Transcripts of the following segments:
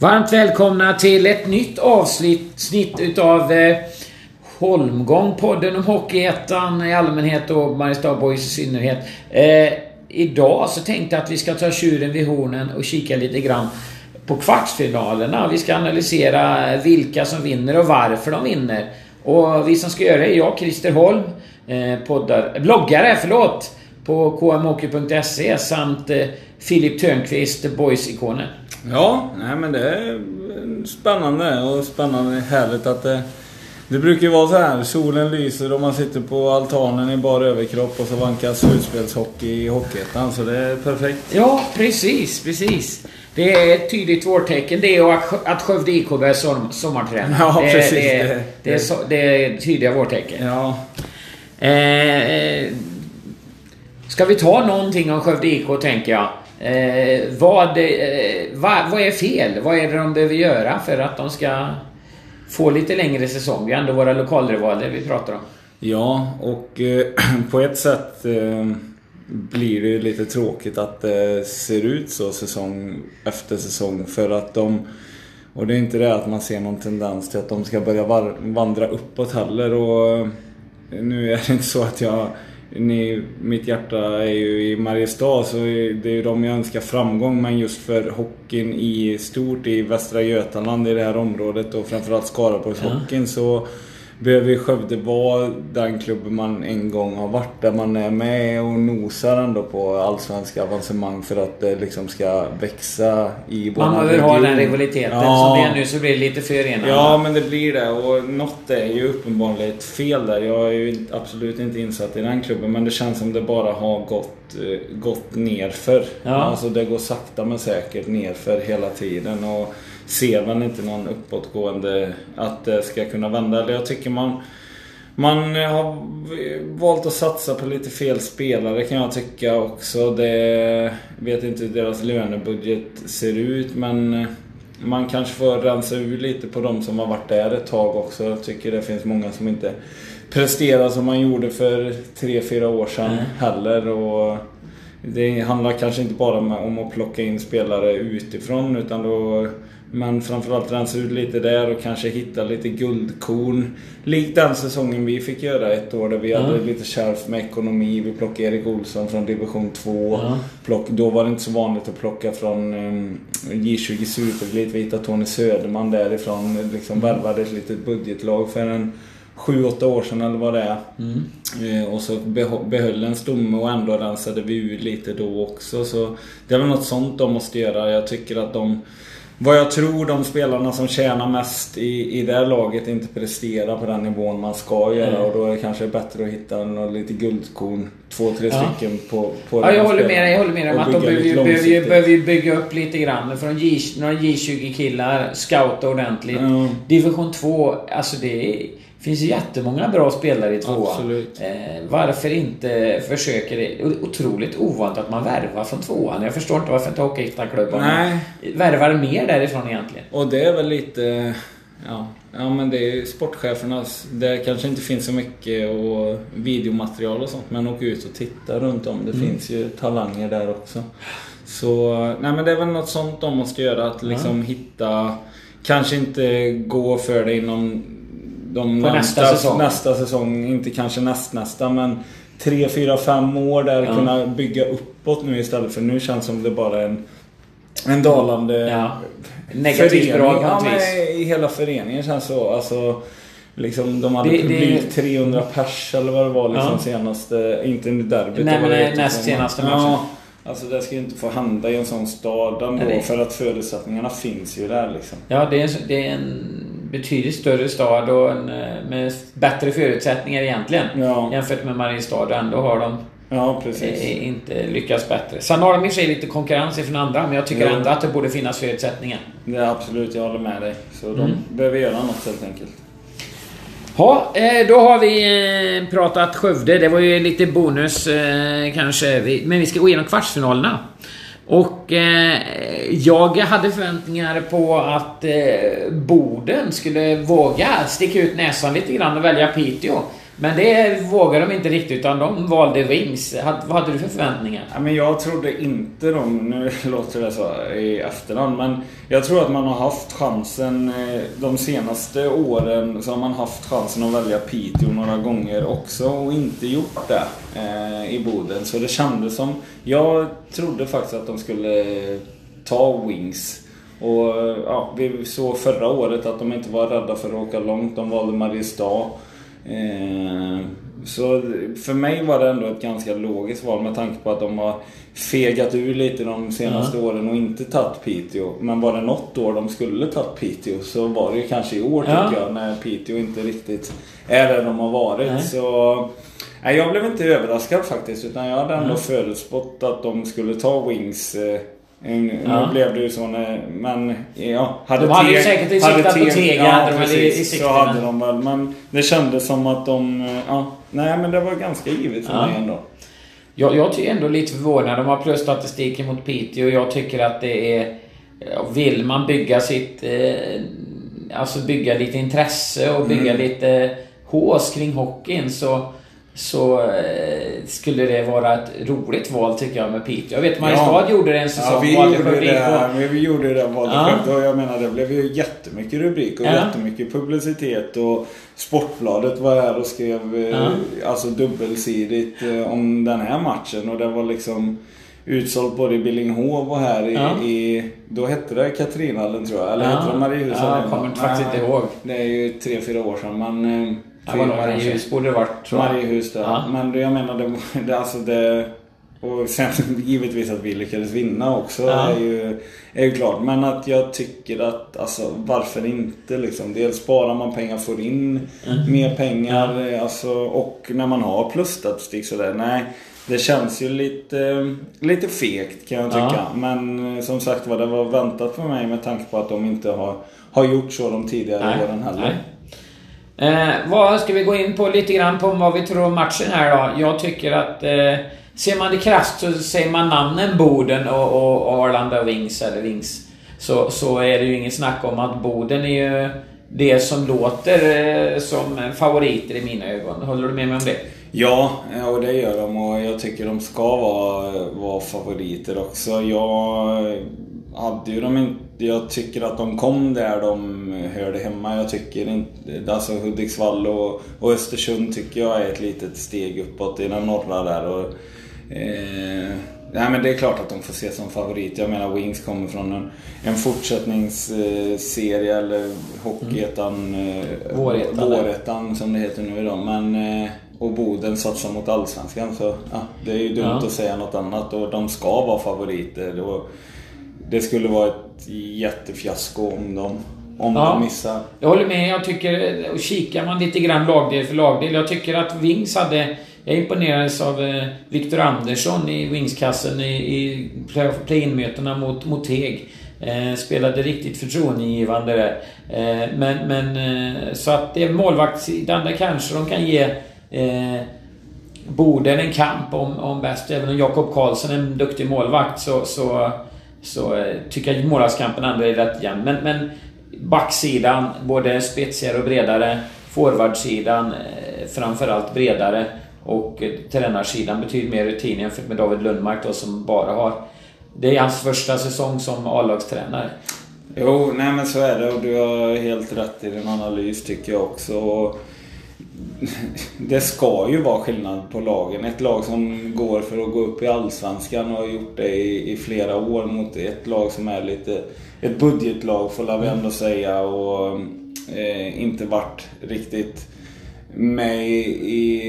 Varmt välkomna till ett nytt avsnitt utav eh, Holmgång, podden om Hockeyettan i allmänhet och Mariestad Boys i synnerhet. Eh, idag så tänkte jag att vi ska ta tjuren vid hornen och kika lite grann på kvartsfinalerna. Vi ska analysera vilka som vinner och varför de vinner. Och vi som ska göra det är jag, Christer Holm, eh, poddar, bloggare, förlåt, på kmhockey.se samt eh, Filip Törnqvist, Boys-ikonen. Ja, nej men det är spännande och spännande härligt att det... Det brukar ju vara så här, solen lyser och man sitter på altanen i bar överkropp och så vankas slutspelshockey i Hockeyettan, så det är perfekt. Ja, precis, precis. Det är ett tydligt vårtecken det och att Skövde IK börjar som, sommarträna. Ja, det, precis. Det, det, Det- det, är så, det är tydliga vårtecken. Ja, Eh, ska vi ta någonting om Skövde IK, tänker jag. Eh, vad, eh, vad, vad är fel? Vad är det de behöver göra för att de ska få lite längre säsong? Det är ändå våra lokalrivaler vi pratar om. ja och eh, på ett sätt eh, blir det lite tråkigt att det ser ut så säsong efter säsong för att de och det är inte det att man ser någon tendens till att de ska börja var, vandra uppåt heller och eh, nu är det inte så att jag ni, mitt hjärta är ju i Mariestad så det är ju de jag önskar framgång men just för hockeyn i stort i Västra Götaland i det här området och framförallt Skaraborgshockeyn så behöver Skövde vara den klubben man en gång har varit där man är med och nosar ändå på allsvenska avancemang för att det liksom ska växa i vår Man behöver ha den rivaliteten. Ja. Som det är nu så blir det lite för enande. Ja, men det blir det. Och något är ju uppenbarligen ett fel där. Jag är ju absolut inte insatt i den klubben. Men det känns som det bara har gått, eh, gått nerför. Ja. Alltså det går sakta men säkert nerför hela tiden. Och ser väl inte någon uppåtgående att det ska kunna vända. Jag tycker man... Man har valt att satsa på lite fel spelare kan jag tycka också. Det vet inte hur deras lönebudget ser ut men man kanske får rensa ur lite på de som har varit där ett tag också. Jag tycker det finns många som inte presterar som man gjorde för 3-4 år sedan heller. Och det handlar kanske inte bara om att plocka in spelare utifrån utan då men framförallt rensa ut lite där och kanske hitta lite guldkorn. Likt den säsongen vi fick göra ett år där vi Ja. hade lite kärvt med ekonomi. Vi plockade Erik Olsson från division 2. Ja. Plock, då var det inte så vanligt att plocka från um, J20 Superelit. Vi hittade Tony Söderman därifrån. Liksom värvade ett litet budgetlag för en 7-8 år sedan eller vad det är. Mm. Eh, Och så behöll en stomme och ändå rensade vi ur lite då också. Så det är väl något sånt de måste göra. Jag tycker att de... Vad jag tror de spelarna som tjänar mest i, i det här laget inte presterar på den nivån man ska göra. Mm. Och då är det kanske bättre att hitta något lite guldkorn. Två, tre Ja. stycken på, på Ja, jag håller med dig. Jag håller med dig om att de behöver ju, behöver, ju, bygga upp lite grann. Från J, några J20-killar, scouta ordentligt. Ja. Division 2, alltså det är, finns ju jättemånga bra spelare i tvåan. Eh, varför inte försöker det? Otroligt ovant att man värvar från tvåan. Jag förstår inte varför inte Hockeyettan-klubbarna värvar mer därifrån egentligen. Och det är väl lite... Ja, ja men det är ju sportchefernas... Det kanske inte finns så mycket och videomaterial och sånt men åk ut och titta runt om. Det finns ju talanger där också. Så, nej men det är väl något sånt de måste göra. Att liksom hitta... Kanske inte gå för det inom de På nästa säsong. nästa säsong. Inte kanske nästnästa men tre, fyra, fem år där Ja. kunna bygga uppåt nu istället för nu känns som det bara är en en dalande Ja. Negativ spiral på ja, men i hela föreningen känns så. Alltså, liksom, de hade Det- det- publik 300 pers eller vad det var liksom Ja. senaste... Inte derbyt. Nej, det men näst senaste matchen. Ja, alltså det ska ju inte få hända i en sån stad ändå. Nej, det- För att förutsättningarna finns ju där liksom. Ja, det är, det är en betydligt större stad och en, eh, med bättre förutsättningar egentligen. Ja, Jämfört med Mariestad. Och ändå har de ja eh, inte lyckats bättre. Sen har de i och för sig lite konkurrens från andra, men jag tycker Ja. ändå att det borde finnas förutsättningar. Är absolut, jag håller med dig. Så de Mm. behöver göra något helt enkelt. Ja, eh, då har vi pratat Skövde. Det var ju lite bonus kanske. Men vi ska gå igenom kvartsfinalerna. Och eh, jag hade förväntningar på att eh, Boden skulle våga sticka ut näsan lite grann och välja Piteå. Men det vågade de inte riktigt utan de valde Wings. Vad hade du för förväntningar? Ja, men jag trodde inte de, nu låter det så i efterhand, men jag tror att man har haft chansen eh, de senaste åren så har man haft chansen att välja Piteå några gånger också och inte gjort det eh, i Boden. Så det kändes som, jag trodde faktiskt att de skulle eh, ta Wings. Och eh, ja, vi såg förra året att de inte var rädda för att åka långt. De valde Mariestad. Eh, så för mig var det ändå ett ganska logiskt val med tanke på att de har fegat ur lite de senaste mm. åren och inte tagit Piteå. Men var det något år de skulle tagit Piteå så var det ju kanske i år ja. tycker jag när Piteå inte riktigt är där de har varit. Nej. Så nej, jag blev inte överraskad faktiskt utan jag hade ändå mm. förutspått att de skulle ta Wings eh, nu ja. blev det ju så när, men ja. Hade de hade ju säkert siktat på Tega. Ja, precis, i, så hade de väl. Men det kändes som att de, ja. Nej men det var ganska givet för ja. mig ändå. Jag, jag är ändå lite förvånad. De har plusstatistiken mot Piteå och jag tycker att det är... Vill man bygga sitt... Eh, alltså bygga lite intresse och bygga mm. lite hås kring hockeyn så så eh, skulle det vara ett roligt val tycker jag med Piteå. Jag vet Mariestad ja. gjorde det en säsong. Ja, vi, gjorde det, på. vi gjorde det valet ja. och jag menar det blev ju jättemycket rubrik och ja. jättemycket publicitet och Sportbladet var här och skrev eh, ja. alltså dubbelsidigt eh, om den här matchen och det var liksom utsålt både i Billinghov och här i, ja. i då hette det Katrinhallen tror jag. Eller ja. hette det Mariehuset? Ja, jag kommer faktiskt inte ihåg. Det är ju tre, fyra år sedan men nog Mariehus borde det varit tror jag. Mariehus där. Ja. Men jag menar det, det, alltså det och sen givetvis att vi lyckades vinna också ja. är, ju, är ju klart. Men att jag tycker att, alltså varför inte liksom. Dels sparar man pengar, får in mm. mer pengar. Ja. Alltså, och när man har plusstatistik sådär. Nej, det känns ju lite, lite fegt kan jag tycka. Ja. Men eh, som sagt var, det var väntat för mig med tanke på att de inte har, har gjort så de tidigare Nej. åren heller. Nej. Eh, vad ska vi gå in på lite grann på vad vi tror om matchen här då? Jag tycker att eh, ser man det krasst så säger man namnen Boden och, och Arlanda Wings eller Wings så, så är det ju ingen snack om att Boden är ju det som låter eh, som favoriter i mina ögon. Håller du med mig om det? Ja, och det gör de och jag tycker de ska vara, vara favoriter också. Jag hade ju de inte... Jag tycker att de kom där de hörde hemma. Jag tycker inte... Alltså Hudiksvall och, och Östersund tycker jag är ett litet steg uppåt i den norra där. Och, eh, nej men det är klart att de får ses som favorit. Jag menar Wings kommer från en, en fortsättningsserie eller Hockeyettan... Mm. Vårettan. Vårettan som det heter nu idag. Men... Eh, och Boden satsar mot Allsvenskan så ja, det är ju dumt ja. att säga något annat och de ska vara favoriter. Och, det skulle vara ett jättefiasko om de, om ja, de missar. Jag håller med. Jag tycker, och kikar man lite grann lagdel för lagdel. Jag tycker att Wings hade... Jag imponerades av eh, Viktor Andersson i Wingskassen i, i play-in-mötena mot, mot Teg. Eh, spelade riktigt förtroendegivande där. Eh, men, men eh, så att det är målvaktssidan där kanske de kan ge eh, Boden en kamp om, om bäst. Även om Jakob Karlsson är en duktig målvakt så, så så eh, tycker jag målvaktskampen ändå är rätt jämn. Men, men backsidan, både spetsigare och bredare. Forwardsidan, eh, framförallt bredare. Och eh, tränarsidan betyder mer rutin jämfört med David Lundmark då, som bara har... Det är hans första säsong som A-lagstränare. Jo, nej men så är det och du har helt rätt i din analys tycker jag också det ska ju vara skillnad på lagen. Ett lag som går för att gå upp i Allsvenskan och har gjort det i, i flera år mot ett lag som är lite ett budgetlag får vi ändå säga och eh, inte varit riktigt med i, i,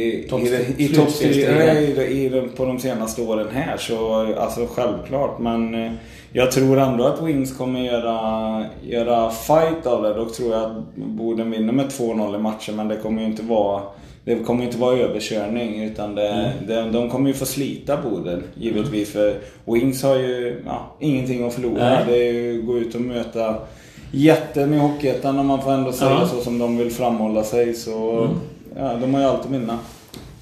i, i toppstriden på de senaste åren här. Så alltså självklart men eh, jag tror ändå att Wings kommer göra, göra fight av det. Dock tror jag att Boden vinner med 2-0 i matchen men det kommer ju inte vara det kommer inte vara överkörning utan det, mm. det, de kommer ju få slita Boden givetvis. För Wings har ju ja, ingenting att förlora. Nej. Det är ju att gå ut och möta jätten i Hockeyettan om man får ändå säga ja. så som de vill framhålla sig. Så mm. ja, de har ju alltid vinna.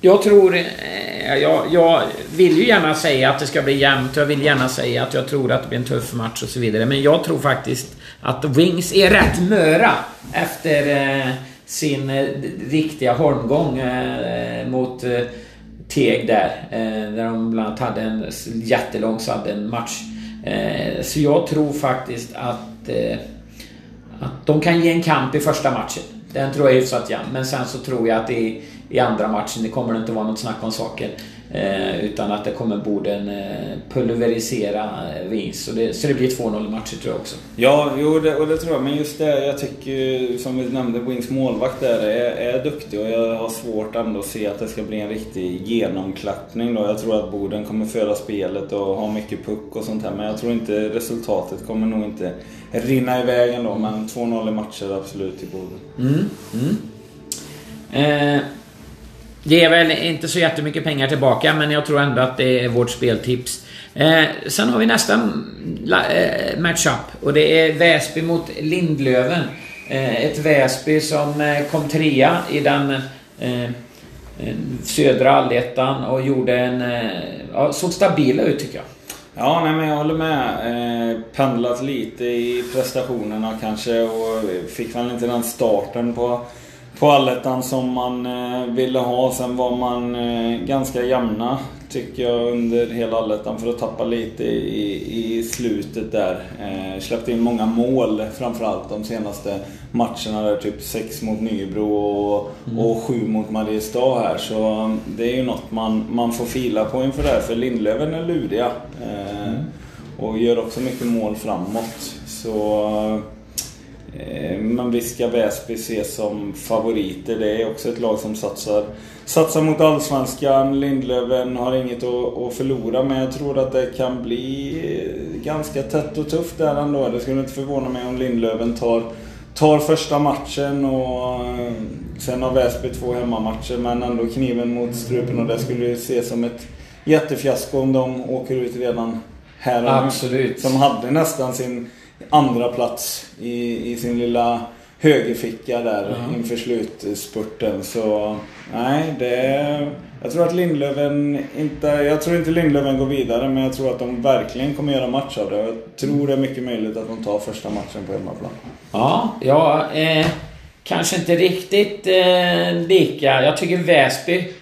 Jag tror... Eh, jag, jag, vill ju gärna säga att det ska bli jämnt. Jag vill gärna säga att jag tror att det blir en tuff match och så vidare. Men jag tror faktiskt att Wings är rätt möra efter... Eh, sin eh, riktiga holmgång eh, mot eh, Teg där. Eh, där de bland annat hade en jättelång sudden-match. Eh, så jag tror faktiskt att, eh, att de kan ge en kamp i första matchen. Den tror jag är hyfsat jämn. Men sen så tror jag att det är i andra matchen, det kommer det inte vara något snack om saken. Eh, utan att det kommer Boden eh, pulverisera eh, Wings. Så det, så det blir 2-0 matcher tror jag också. Ja, jo, det, och det tror jag. Men just det, jag tycker som vi nämnde, Wings målvakt där är, är duktig och jag har svårt ändå att se att det ska bli en riktig genomklappning då. Jag tror att Boden kommer föra spelet och ha mycket puck och sånt här. Men jag tror inte resultatet kommer nog inte rinna iväg ändå. Men 2-0 i matcher absolut till Boden. Mm, mm. Eh, det är väl inte så jättemycket pengar tillbaka men jag tror ändå att det är vårt speltips. Eh, sen har vi nästa eh, matchup och det är Väsby mot Lindlöven. Eh, ett Väsby som eh, kom trea i den eh, eh södra allettan och gjorde en... Eh, ja, såg stabila ut tycker jag. Ja, nej, men jag håller med. Eh, pendlat lite i prestationerna kanske och fick väl inte den starten på på allettan som man eh, ville ha. Sen var man eh, ganska jämna tycker jag under hela allettan för att tappa lite i, i slutet där. Eh, släppte in många mål framförallt de senaste matcherna där. Typ 6 mot Nybro och, mm. och 7 mot Mariestad här. Så det är ju något man, man får fila på inför det här. För Lindlöven är luriga. Eh, mm. Och gör också mycket mål framåt. Så men visst ska Väsby ses som favoriter. Det är också ett lag som satsar, satsar mot Allsvenskan. Lindlöven har inget att, förlora men jag tror att det kan bli eh, ganska tätt och tufft där ändå. Det skulle inte förvåna mig om Lindlöven tar, tar första matchen och eh, sen har Väsby två hemmamatcher men ändå kniven mot strupen och det skulle ses som ett jättefiasko om de åker ut redan här och. Absolut. Som hade nästan sin andra plats i, i sin lilla högerficka där mm. inför slutspurten. Så nej, det... Jag tror att Lindlöven inte... Jag tror inte Lindlöven går vidare men jag tror att de verkligen kommer göra match av det. Jag tror det är mycket möjligt att de tar första matchen på hemmaplan. Ja, ja eh, kanske inte riktigt eh, lika. Jag tycker Väsby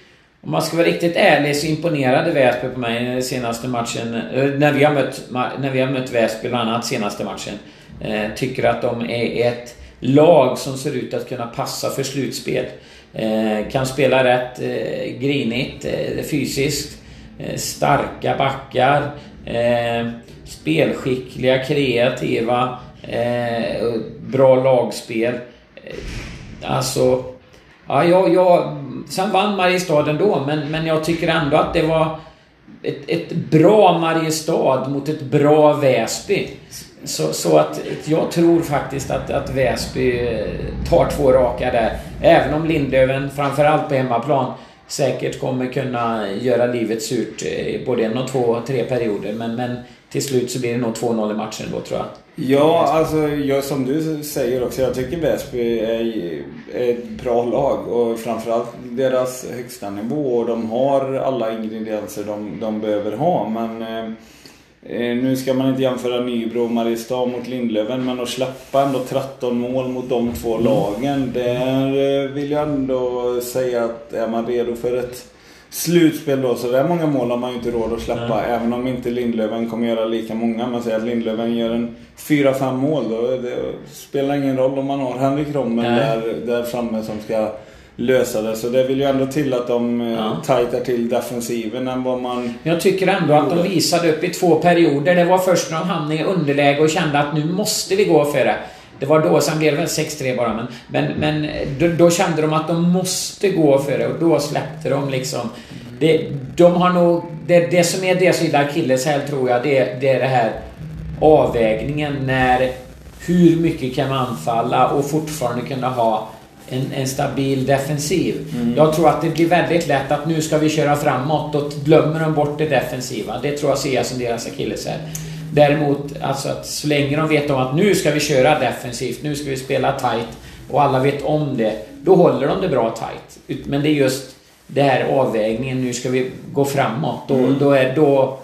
om man ska vara riktigt ärlig så imponerade Väsby på mig senaste matchen. Eh, när vi har mött, när vi har mött Väsby bland annat senaste matchen. Eh, tycker att de är ett lag som ser ut att kunna passa för slutspel. Eh, kan spela rätt eh, grinigt, eh, fysiskt. Starka backar. Spelskickliga, kreativa. Bra lagspel. Alltså... Ja, jag, jag sen vann Mariestad ändå, men, men jag tycker ändå att det var ett, ett bra Mariestad mot ett bra Väsby. Så, så att jag tror faktiskt att, att Väsby eh, tar två raka där. Även om Lindlöven, framförallt på hemmaplan, säkert kommer kunna göra livet surt eh, både en och två och tre perioder. Men, men till slut så blir det nog 2-0 i matchen då tror jag. Ja, alltså jag, som du säger också. Jag tycker Väsby är, är ett bra lag och framförallt deras högsta nivå. Och de har alla ingredienser de, de behöver ha. Men eh, eh nu ska man inte jämföra Nybro och Mariestad mot Lindlöven men att släppa ändå 13 mål mot de två lagen. Där eh, vill jag ändå säga att är man redo för ett slutspel då, så det är många mål har man ju inte råd att släppa. Nej. Även om inte Lindlöven kommer göra lika många. Man säger att Lindlöven gör en 4-5 mål. Då det spelar ingen roll om man har Henrik Rommel där, där framme som ska lösa det. Så det vill ju ändå till att de eh, ja. tajtar till defensiven än vad man... Jag tycker ändå att de visade upp i två perioder. Det var först när de hamnade i underläge och kände att nu måste vi gå för det. Det var då, sen blev det väl 6-3 bara men, men, men då, då, kände de att de måste gå för det och då släppte de liksom. Det, de har nog, det, det som är deras lilla akilleshäl tror jag, det, det är det här avvägningen när hur mycket kan man anfalla och fortfarande kunna ha en, en stabil defensiv. Mm. Jag tror att det blir väldigt lätt att nu ska vi köra framåt och glömmer de bort det defensiva. Det tror jag ser jag som deras akilleshäl. Däremot, alltså att så länge de vet om att nu ska vi köra defensivt, nu ska vi spela tight och alla vet om det, då håller de det bra tight. Men det är just det här avvägningen, nu ska vi gå framåt. Då, mm. då, är, då,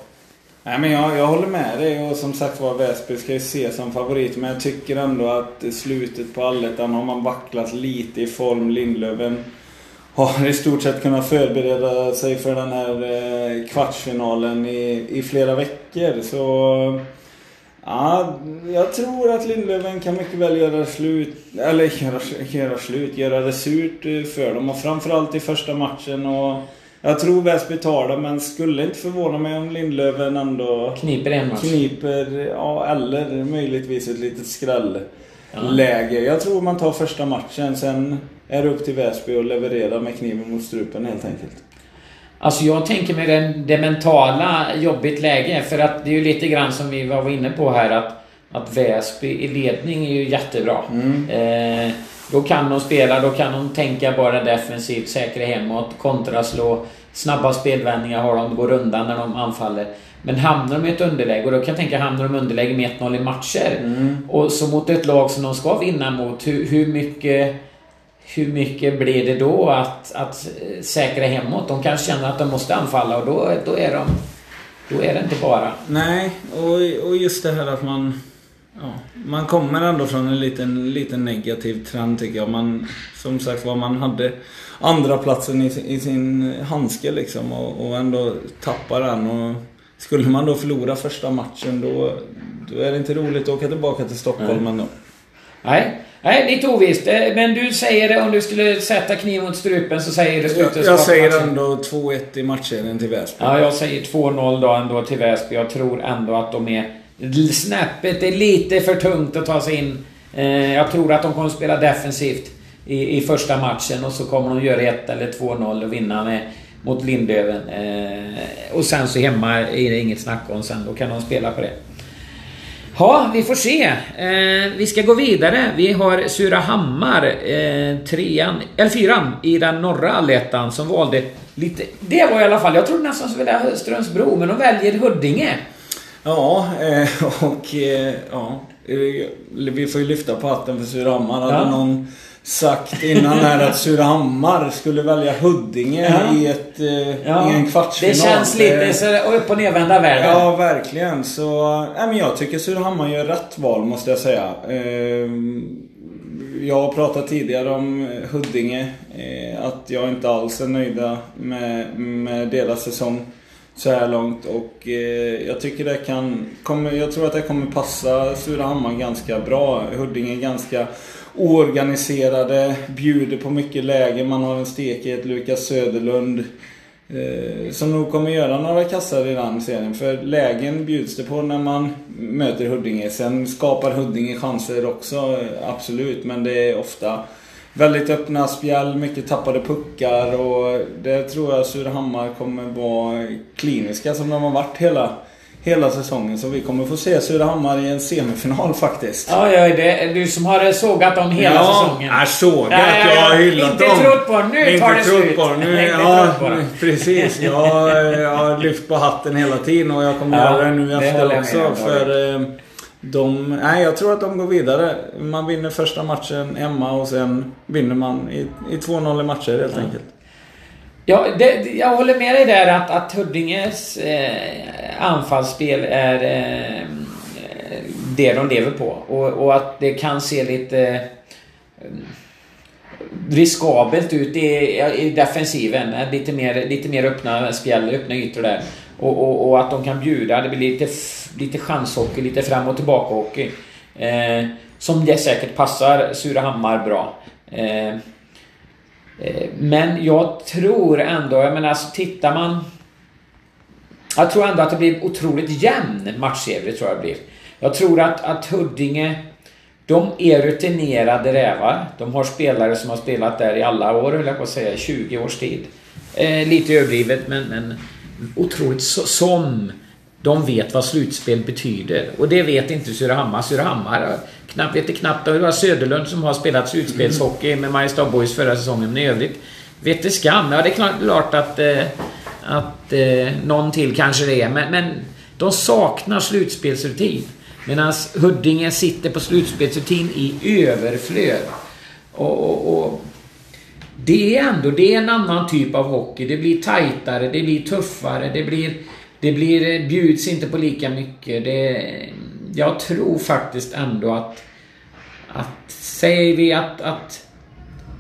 Nej, men jag, jag håller med dig och som sagt var Väsby ska ju ses som favorit. Men jag tycker ändå att slutet på allettan har man vacklat lite i form. Lindlöven har i stort sett kunnat förbereda sig för den här eh, kvartsfinalen i, i flera veckor. Så Ja, jag tror att Lindlöven kan mycket väl göra slut, eller göra, göra slut, göra det surt eh, för dem. Och framförallt i första matchen. Och jag tror Väsby tar det, men skulle inte förvåna mig om Lindlöven ändå Kniper en match. Kniper, ja, eller möjligtvis ett litet skrällläge. Ja. Jag tror man tar första matchen, sen är det upp till Väsby att leverera med kniven mot strupen helt enkelt. Alltså jag tänker mig det, det mentala jobbigt läge. För att det är ju lite grann som vi var inne på här att, att Väsby i ledning är ju jättebra. Mm. Eh, då kan de spela, då kan de tänka bara defensivt, säkra hemåt, kontra, slå. Snabba spelvändningar har de, går undan när de anfaller. Men hamnar de i ett underläge, och då kan jag tänka hamnar de i underläge med 1-0 i matcher. Mm. Och så mot ett lag som de ska vinna mot, hur, hur mycket hur mycket blir det då att, att säkra hemåt? De kanske känner att de måste anfalla och då, då är de... Då är det inte bara... Nej, och, och just det här att man... Ja, man kommer ändå från en liten, liten negativ trend tycker jag. Man, som sagt var, man hade andra platsen i, i sin handske liksom och, och ändå tappar den. Och skulle man då förlora första matchen då, då är det inte roligt att åka tillbaka till Stockholm ändå. Nej. Nej, lite ovisst. Men du säger det, om du skulle sätta kniv mot strupen så säger du slutet Jag, jag säger ändå 2-1 i matchen till Väsby. Ja, jag säger 2-0 då ändå till Väsby. Jag tror ändå att de är... Snäppet är lite för tungt att ta sig in. Eh, jag tror att de kommer att spela defensivt i, i första matchen och så kommer de göra 1 eller 2-0 och vinna med, mot Lindöven. Eh, och sen så hemma är det inget snack om sen. Då kan de spela på det. Ja, vi får se. Eh, vi ska gå vidare. Vi har Surahammar, eh, trean, eller fyran i den norra allettan som valde lite... Det var i alla fall, jag trodde nästan ville ha Strömsbro, men de väljer Huddinge. Ja, eh, och eh, ja, eh, vi får ju lyfta på hatten för Surahammar. Hade ja. någon sagt innan här att Surahammar skulle välja Huddinge ja. i, ett, eh, ja. i en kvartsfinal. Det känns lite så upp och nervända världen. Ja, verkligen. Så, äh, men jag tycker Surahammar gör rätt val måste jag säga. Eh, jag har pratat tidigare om Huddinge. Eh, att jag inte alls är nöjda med, med deras säsong så här långt. Och eh, jag tycker det kan... Kommer, jag tror att det kommer passa Surahammar ganska bra. Huddinge ganska oorganiserade, bjuder på mycket läge. Man har en stekhet, Lukas Söderlund. Eh, som nog kommer göra några kassar i den serien. För lägen bjuds det på när man möter Huddinge. Sen skapar Huddinge chanser också, eh, absolut. Men det är ofta väldigt öppna spjäll, mycket tappade puckar och det tror jag Surahammar kommer vara kliniska som de har varit hela hela säsongen. Så vi kommer få se Surahammar i en semifinal faktiskt. Ja, ja det är du som har sågat dem hela ja, säsongen. Ja, sågat. Ja, jag har hyllat inte dem. Inte trott på dem. Nu tar det slut. På Nu, ja, precis. Jag, jag har lyft på hatten hela tiden och jag kommer ja, göra det nu efter också. För eh, de, nej, jag tror att de går vidare. Man vinner första matchen hemma och sen vinner man i, i 2-0 i matcher helt ja. enkelt. Ja, det, jag håller med dig där att, att Huddinges eh, anfallsspel är eh, det de lever på. Och, och, att det kan se lite eh, riskabelt ut i, i defensiven. Lite mer, lite mer öppna spjäll, öppna ytor där. Och, och, och, att de kan bjuda. Det blir lite, lite chanshockey, lite fram och tillbaka hockey. Eh, som det säkert passar Surahammar bra. Eh, Eh, Eh, men jag tror ändå, jag menar alltså tittar man... Jag tror ändå att det blir otroligt jämn matchserie, tror jag det blir. Jag tror att, att Huddinge, de är rutinerade rävar. De har spelare som har spelat där i alla år, höll jag på att säga, 20 års tid. Eh, lite överdrivet, men, men otroligt så, som de vet vad slutspel betyder. Och det vet inte Surahammar. Surahammar knappt, vet knappt. Det var Söderlund som har spelat slutspelshockey med Mariestad Boys förra säsongen. Men i övrigt vet det skam. Ja, det är klart att, eh, att eh, någon till kanske det är. Men, men de saknar slutspelsrutin. Medan Huddinge sitter på slutspelsrutin i överflöd. Och, och, och, det är ändå det är en annan typ av hockey. Det blir tajtare, det blir tuffare, det blir det blir, bjuds inte på lika mycket. Det, jag tror faktiskt ändå att... att säger vi att, att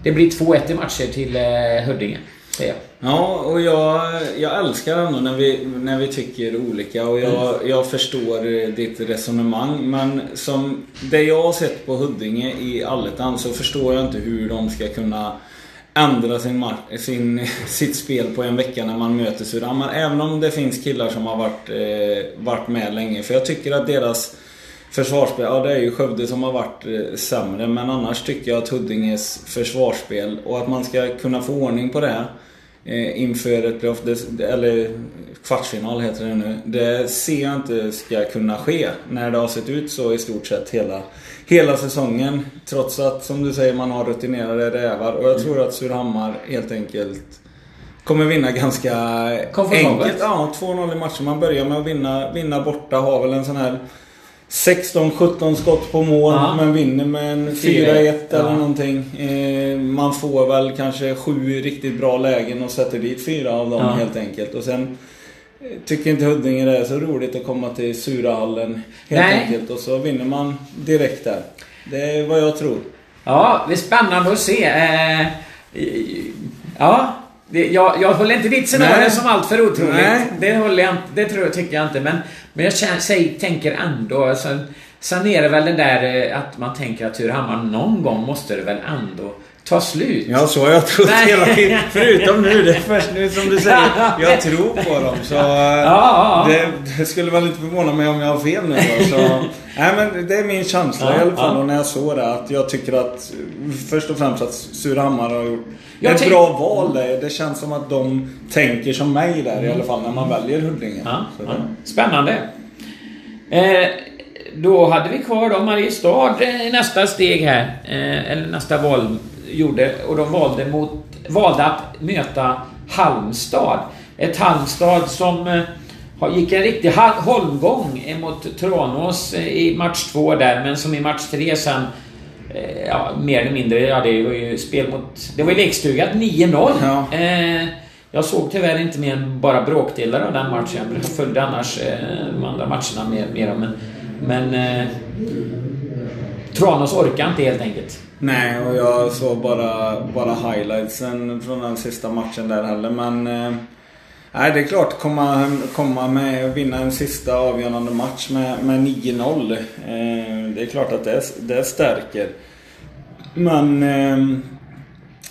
det blir 2-1 i matcher till eh, Huddinge. Säger jag. Ja, och jag, jag älskar ändå när vi, när vi tycker olika och jag, mm. jag förstår ditt resonemang. Men som det jag har sett på Huddinge i Allettan så förstår jag inte hur de ska kunna ändra sin, sin, sitt spel på en vecka när man möter Surahammar. Även om det finns killar som har varit, eh, varit med länge. För jag tycker att deras försvarsspel, ja det är ju Skövde som har varit eh, sämre. Men annars tycker jag att Huddinges försvarsspel och att man ska kunna få ordning på det eh, inför ett playoff, eller kvartsfinal heter det nu. Det ser jag inte ska kunna ske när det har sett ut så i stort sett hela, hela säsongen. Trots att, som du säger, man har rutinerade rävar. Och jag tror att Surahammar helt enkelt kommer vinna ganska enkelt. Ja, 2-0 i matchen. Man börjar med att vinna, vinna borta. Har väl en sån här 16-17 skott på mål ja. men vinner med en 4-1 ja. eller någonting. Eh, man får väl kanske sju riktigt bra lägen och sätter dit fyra av dem ja. helt enkelt. Och sen tycker inte Huddinge det är så roligt att komma till Surahallen helt Nej. enkelt. Och så vinner man direkt där. Det är vad jag tror. Ja, det är spännande att se. Eh, ja, det, jag, jag håller inte ditt scenario som allt för otroligt. Nej. Det håller jag Det tror jag, tycker jag inte. Men, men jag känner, säg, tänker ändå... Alltså, sen är det väl det där eh, att man tänker att Turhammar någon gång måste det väl ändå ta slut. Ja, så har jag trott hela tiden. Förutom nu. Det är först nu som du säger. Jag tror på dem. Så ja, ja, ja. Det, det, skulle väl inte förvåna mig om jag har fel nu då, så, Nej men det är min känsla i alla fall. när jag såg det. Att jag tycker att först och främst att Surahammar har gjort jag ett bra val där. Det känns som att de tänker som mig där i alla fall när man väljer Huddinge. Spännande. Eh, då hade vi kvar då Mariestad i nästa steg här. Eh, eller nästa val gjorde. Och de valde, mot, valde att möta Halmstad. Ett Halmstad som eh, gick en riktig holmgång mot Tranås eh, i match två där, men som i match tre sen eh, Ja, mer eller mindre, ja det var ju spel mot... Det var ju lekstugat 9-0. Ja. Eh, jag såg tyvärr inte mer än bara bråkdelar av den matchen. Jag följde annars eh, de andra matcherna mer, mer men... Men... Eh, Tranås orkar inte helt enkelt. Nej, och jag såg bara, bara highlightsen från den sista matchen där heller. Men... Eh, nej, det är klart. Komma, komma med och vinna en sista avgörande match med, med 9-0. Eh, det är klart att det, det stärker. Men... Eh,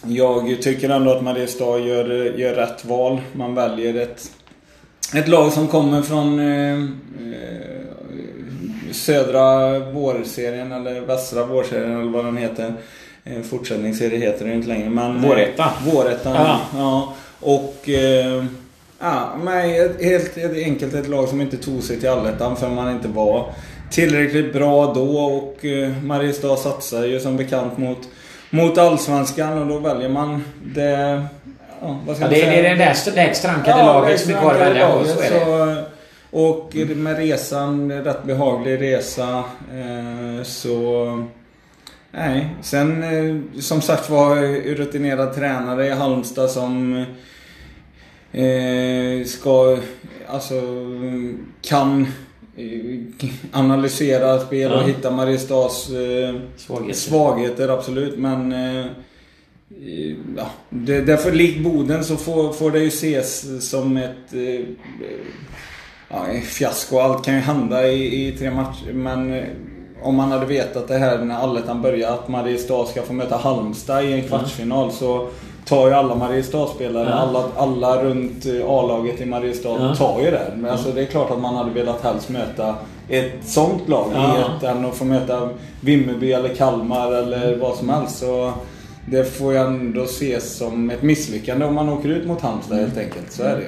jag tycker ändå att Mariestad gör, gör rätt val. Man väljer ett, ett lag som kommer från eh, eh södra vårserien eller västra vårserien eller vad den heter. En fortsättningsserie heter det inte längre. Men, Våretta. Vårettan, ja. ja. Och... Eh, ja, men helt enkelt ett lag som inte tog sig till allettan för man inte var tillräckligt bra då och eh, Mariestad satsar ju som bekant mot, mot Allsvenskan och då väljer man det... Ja, vad ska ja, det, är det där rankade ja, laget som är kvar att välja på. Så det. Och med resan, rätt behaglig resa. Eh, så... Nej, sen eh, som sagt var rutinerad tränare i Halmstad som eh, ska, alltså kan analysera spel och hitta Mariestads svagheter. svagheter. absolut. Men ja, det, därför likt Boden så får, får det ju ses som ett ja, fiasko. Allt kan ju hända i, i tre matcher. Men eh, om man hade vetat det här när allettan började att Mariestad ska få möta Halmstad i en kvartsfinal mm. så tar ju alla Mariestad-spelare, alla, alla runt eh, A-laget i Mariestad ja. tar ju det. Men alltså, det är klart att man hade velat helst möta ett sånt lag ja. i ett, än att få möta Vimmerby eller Kalmar eller vad som helst. Så det får ju ändå ses som ett misslyckande om man åker ut mot Halmstad helt enkelt. Så är det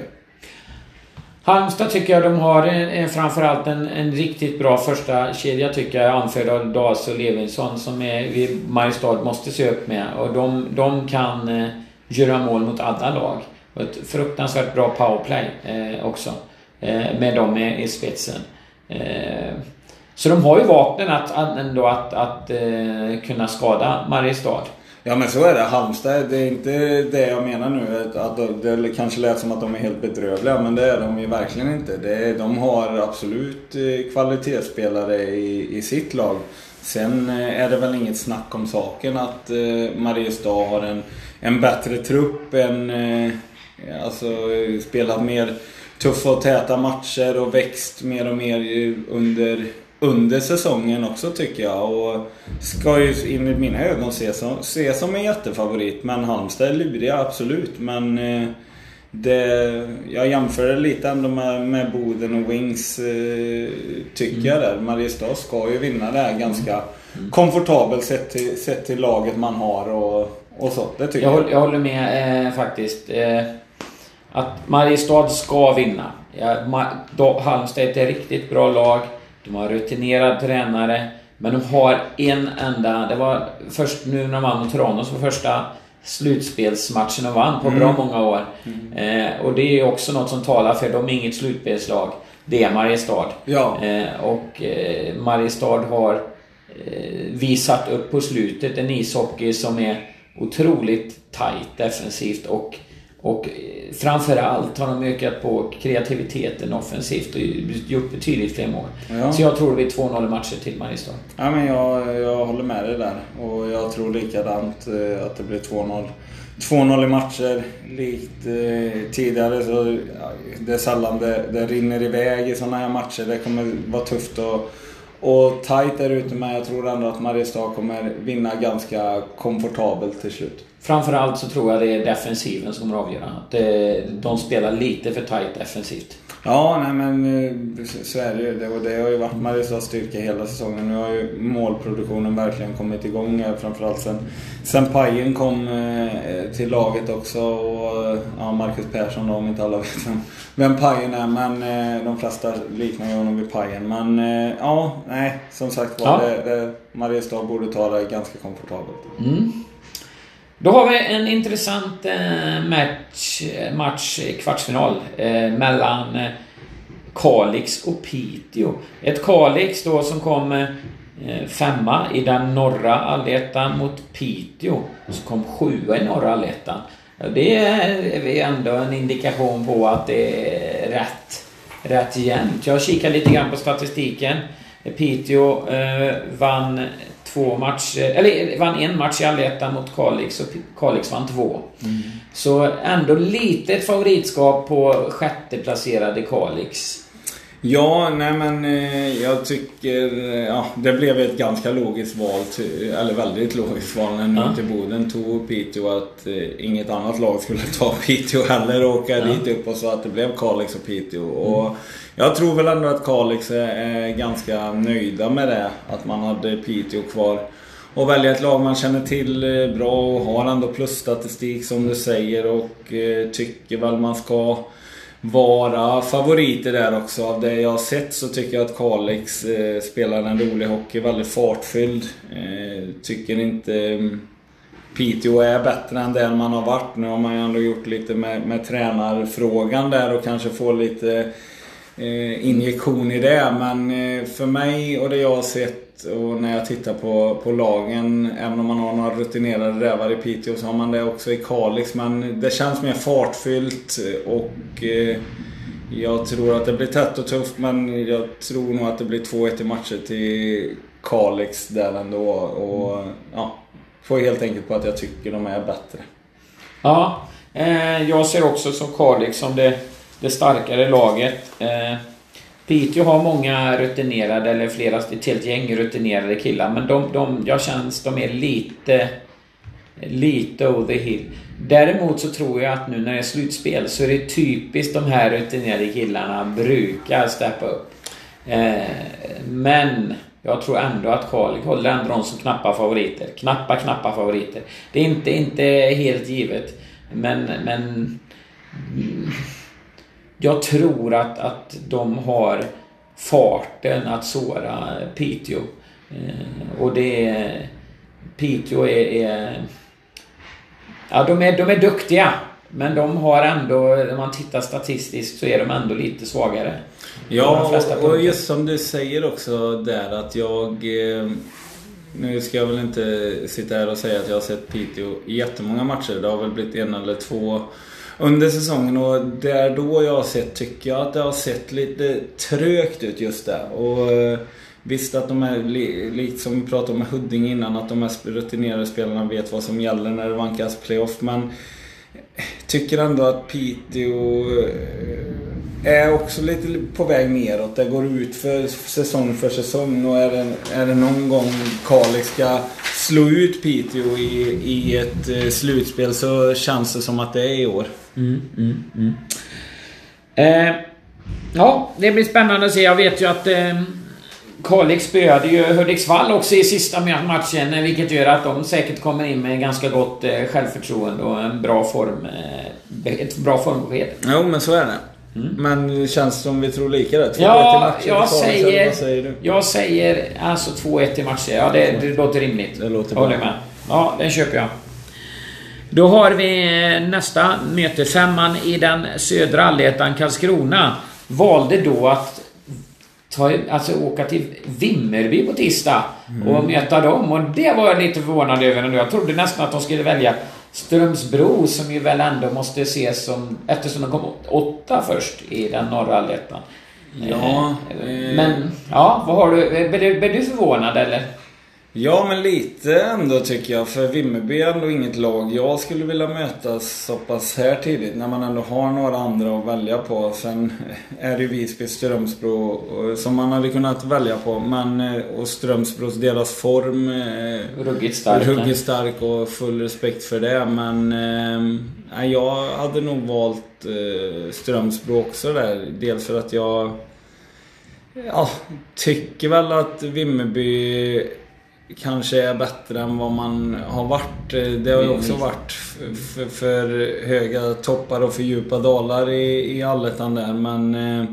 Halmstad tycker jag de har en, en, framförallt en, en riktigt bra första kedja tycker jag, anförd av Dahls och Levinsson som är, Mariestad måste se upp med. Och de, de kan eh, göra mål mot alla lag. Och ett fruktansvärt bra powerplay eh, också. Eh, med dem i, i spetsen. Eh, så de har ju vapnen att, ändå att, att eh, kunna skada Mariestad. Ja men så är det. Halmstad, det är inte det jag menar nu. Att det kanske lät som att de är helt bedrövliga men det är de ju verkligen inte. Det de har absolut eh, kvalitetsspelare i, i sitt lag. Sen eh, är det väl inget snack om saken att eh, Mariestad har en, en bättre trupp. En, alltså spelat mer tuffa och täta matcher och växt mer och mer under under säsongen också tycker jag. Och ska ju i mina ögon ses som, ses som en jättefavorit. Men Halmstad är luriga, absolut. Men eh, det, jag jämför det lite ändå med, med Boden och Wings, eh, tycker mm. jag där. Mariestad ska ju vinna det här ganska mm. komfortabelt sett till, sett till laget man har och, och så. Det tycker jag. Jag, jag håller med eh, faktiskt. Eh, att Mariestad ska vinna. Ja, Halmstad är ett riktigt bra lag. De har rutinerad tränare. Men de har en enda... Det var först nu när de vann mot Tranås för första slutspelsmatchen de vann på mm. bra många år. Mm. Eh, och det är också något som talar för de är inget slutspelslag. Det är Mariestad. Ja. Eh, och eh, Mariestad har eh, visat upp på slutet en ishockey som är otroligt tight defensivt och och eh, framförallt har de ökat på kreativiteten offensivt och gjort betydligt fler mål. Ja. Så jag tror det blir 2-0 matcher till Mariestad. Ja, men jag, jag håller med dig där. Och jag tror likadant eh, att det blir 2-0. 2-0 i matcher. Likt eh, tidigare så det är sällan det, det rinner iväg i sådana här matcher. Det kommer vara tufft att och tight där ute men jag tror ändå att Mariestad kommer vinna ganska komfortabelt till slut. Framförallt så tror jag det är defensiven som kommer avgöra. Att de spelar lite för tight defensivt. Ja, nej men eh, så är det ju. Det, och det har ju varit Mariestads styrka hela säsongen. Nu har ju målproduktionen verkligen kommit igång. Framförallt sen, sen Pajen kom eh, till laget också. Och ja, Marcus Persson då, om inte alla vet vem, vem Pajen är. Men eh, de flesta liknar ju honom vid Pajen. Men ja, nej. Som sagt var, ja. det, det, Mariestad borde ta det ganska komfortabelt. Mm. Då har vi en intressant eh, match, eh, match kvartsfinal eh, mellan Kalix och Piteå. Ett Kalix då som kom femma i den norra allettan mot Piteå som kom sjua i norra allettan. Det är ändå en indikation på att det är rätt, rätt jämnt. Jag kikar lite grann på statistiken. Piteå vann två matcher, eller vann en match i allettan mot Kalix och Kalix vann två. Mm. Så ändå lite ett favoritskap på sjätteplacerade Kalix. Ja, nej men eh, jag tycker... Ja, det blev ett ganska logiskt val, eller väldigt logiskt val när ja. till Boden tog Piteå att eh, inget annat lag skulle ta Piteå heller och åka ja. dit upp och så att det blev Kalix och Piteå. Och mm. Jag tror väl ändå att Kalix är ganska nöjda med det. Att man hade Piteå kvar. Och välja ett lag man känner till eh, bra och har ändå plusstatistik som du säger och eh, tycker väl man ska vara favoriter där också. Av det jag har sett så tycker jag att Kalix eh, spelar en rolig hockey, väldigt fartfylld. Eh, tycker inte mm, Piteå är bättre än den man har varit. Nu har man ju ändå gjort lite med, med tränarfrågan där och kanske få lite eh, injektion i det. Men eh, för mig och det jag har sett och när jag tittar på, på lagen, även om man har några rutinerade rävar i Piteå så har man det också i Kalix. Men det känns mer fartfyllt och eh, jag tror att det blir tätt och tufft men jag tror nog att det blir 2-1 i matcher till Kalix där ändå. Och ja, får helt enkelt på att jag tycker de är bättre. Ja, eh, jag ser också som Kalix som det det starkare laget. Eh, Piteå har många rutinerade, eller flera, ett helt gäng rutinerade killar. Men de, de, jag känns, de är lite, lite over the hill. Däremot så tror jag att nu när det är slutspel så är det typiskt de här rutinerade killarna brukar steppa upp. Eh, men jag tror ändå att Kalix håller ändå dem som knappa favoriter. Knappa, knappa favoriter. Det är inte, inte helt givet. Men, men jag tror att, att de har farten att såra Piteå. Eh, och det är... Piteå är, är... ja, de är, de är duktiga. Men de har ändå, när man tittar statistiskt så är de ändå lite svagare. Ja, och just som du säger också där att jag... Eh, Nu ska jag väl inte sitta här och säga att jag har sett Piteå i jättemånga matcher. Det har väl blivit en eller två under säsongen och det är då jag har sett, tycker jag, att det har sett lite trögt ut just där. Och eh, visst att de är, lite som vi pratade om med Huddinge innan, att de här rutinerade spelarna vet vad som gäller när det vankas playoff. Men eh, tycker ändå att Piteå eh, är också lite på väg neråt. Det går ut för säsong för säsong och är det, är det någon gång Kalix ska slå ut Piteå i, i ett eh, slutspel så känns det som att det är i år. Mm, mm, mm. Eh, ja, det blir spännande att se. Jag vet ju att eh, Kalix spöade ju Hudiksvall också i sista matchen, vilket gör att de säkert kommer in med ganska gott eh, självförtroende och en bra form. Eh, ett bra formbesked. Jo, men så är det. Mm. Men det känns som vi tror lika där. 2-1 ja, i matcher. Jag säger, vad säger du? Jag säger alltså 2-1 i matcher. Ja, det, det låter rimligt. Det låter bra. med. Ja, den köper jag. Då har vi nästa möte. Femman i den södra allettan, Karlskrona, valde då att ta, alltså åka till Vimmerby på tisdag och mm. möta dem. Och det var jag lite förvånad över Jag trodde nästan att de skulle välja Strömsbro som ju väl ändå måste ses som, eftersom de kom åtta först i den norra allettan. Ja. Eh, men, ja, vad har du, blev du förvånad eller? Ja, men lite ändå tycker jag. För Vimmerby är ändå inget lag jag skulle vilja möta så pass här tidigt. När man ändå har några andra att välja på. Sen är det ju Visby, Strömsbro som man hade kunnat välja på. Men, eh, och Strömsbros, deras form... Eh, ruggigt stark. Ruggigt stark och full respekt för det. Men eh, jag hade nog valt eh, Strömsbro också där. Dels för att jag... Ja, tycker väl att Vimmerby kanske är bättre än vad man har varit. Det har ju också varit för, för höga toppar och för djupa dalar i, i allettan där men... Eh,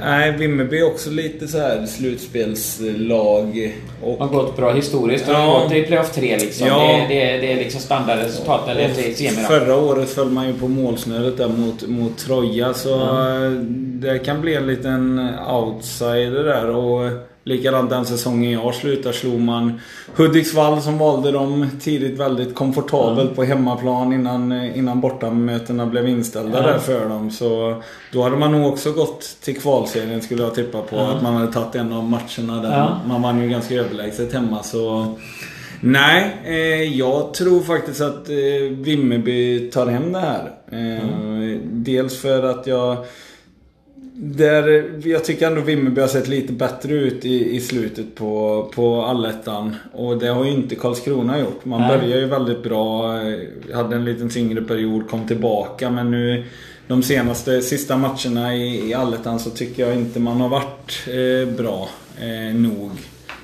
nej, Vimmerby är också lite så här slutspelslag. Och, har gått bra historiskt. Ja, har gått i playoff 3 liksom. Ja, det, det, det är liksom standardresultat eller semi Förra året föll man ju på målsnöret där mot, mot Troja så mm. det kan bli en liten outsider där. och Likadant den säsongen jag slutar slog man Hudiksvall som valde dem tidigt väldigt komfortabelt mm. på hemmaplan innan, innan bortamötena blev inställda mm. där för dem. Så då hade man nog också gått till kvalserien skulle jag tippa på. Mm. Att man hade tagit en av matcherna där. Man vann ju ganska överlägset hemma så Nej, eh, jag tror faktiskt att eh, Vimmerby tar hem det här. Eh, dels för att jag där, jag tycker ändå Vimmerby har sett lite bättre ut i, i slutet på, på allettan. Och det har ju inte Karlskrona gjort. Man Nej. började ju väldigt bra. Hade en liten tyngre period, kom tillbaka. Men nu de senaste, sista matcherna i, i allettan så tycker jag inte man har varit eh, bra eh, nog.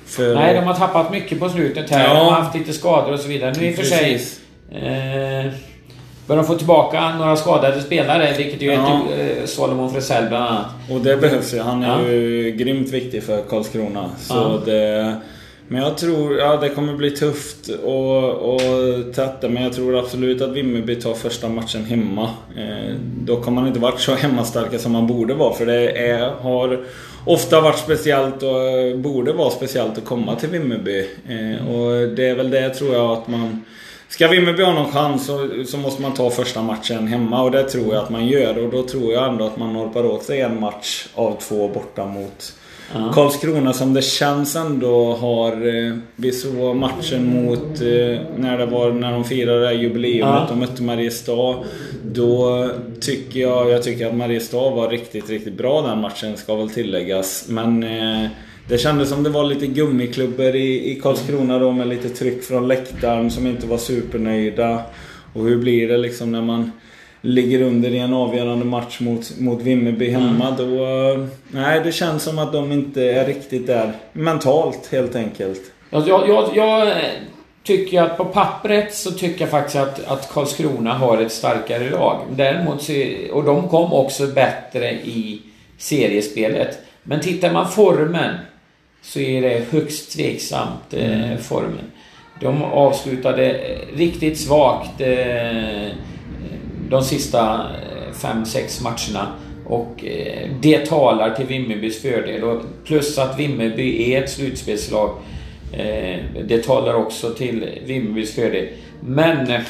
För... Nej, de har tappat mycket på slutet här. Ja. De har haft lite skador och så vidare. Nu i och för sig... Eh, Börjar de få tillbaka några skadade spelare, vilket ju ja. är eh, Solomon Fresell bland annat. Och det behövs ju. Han är ja. ju grymt viktig för Karlskrona. Så ja. det... Men jag tror, ja det kommer bli tufft och, och tätt Men jag tror absolut att Vimmerby tar första matchen hemma. Eh, dock har man inte varit så hemmastarka som man borde vara. För det är, har ofta varit speciellt och borde vara speciellt att komma till Vimmerby. Eh, och det är väl det tror jag att man Ska Vimmerby ha någon chans så, så, måste man ta första matchen hemma och det tror jag att man gör. Och då tror jag ändå att man norpar åt sig en match av två borta mot uh Karlskrona som det känns ändå har... Eh, vi såg matchen mot... Eh, när det var när de firade det jubileumet uh och mötte Mariestad. Då tycker jag... Jag tycker att Mariestad var riktigt, riktigt bra den matchen ska väl tilläggas. Men... Eh, det kändes som det var lite gummiklubbor i, i Karlskrona då med lite tryck från läktaren som inte var supernöjda. Och hur blir det liksom när man ligger under i en avgörande match mot, mot Vimmerby hemma. Mm. Då, nej, det känns som att de inte är riktigt där mentalt helt enkelt. Jag, jag, jag tycker att på pappret så tycker jag faktiskt att, att Karlskrona har ett starkare lag. Däremot så, och de kom också bättre i seriespelet. Men tittar man formen så är det högst tveksamt, eh, mm. formen. De avslutade eh, riktigt svagt eh, de sista 5-6 eh, matcherna. Och det talar till Vimmerbys fördel. Och plus att Vimmerby är ett slutspelslag. Eh, det talar också till Vimmerbys fördel. Men eh,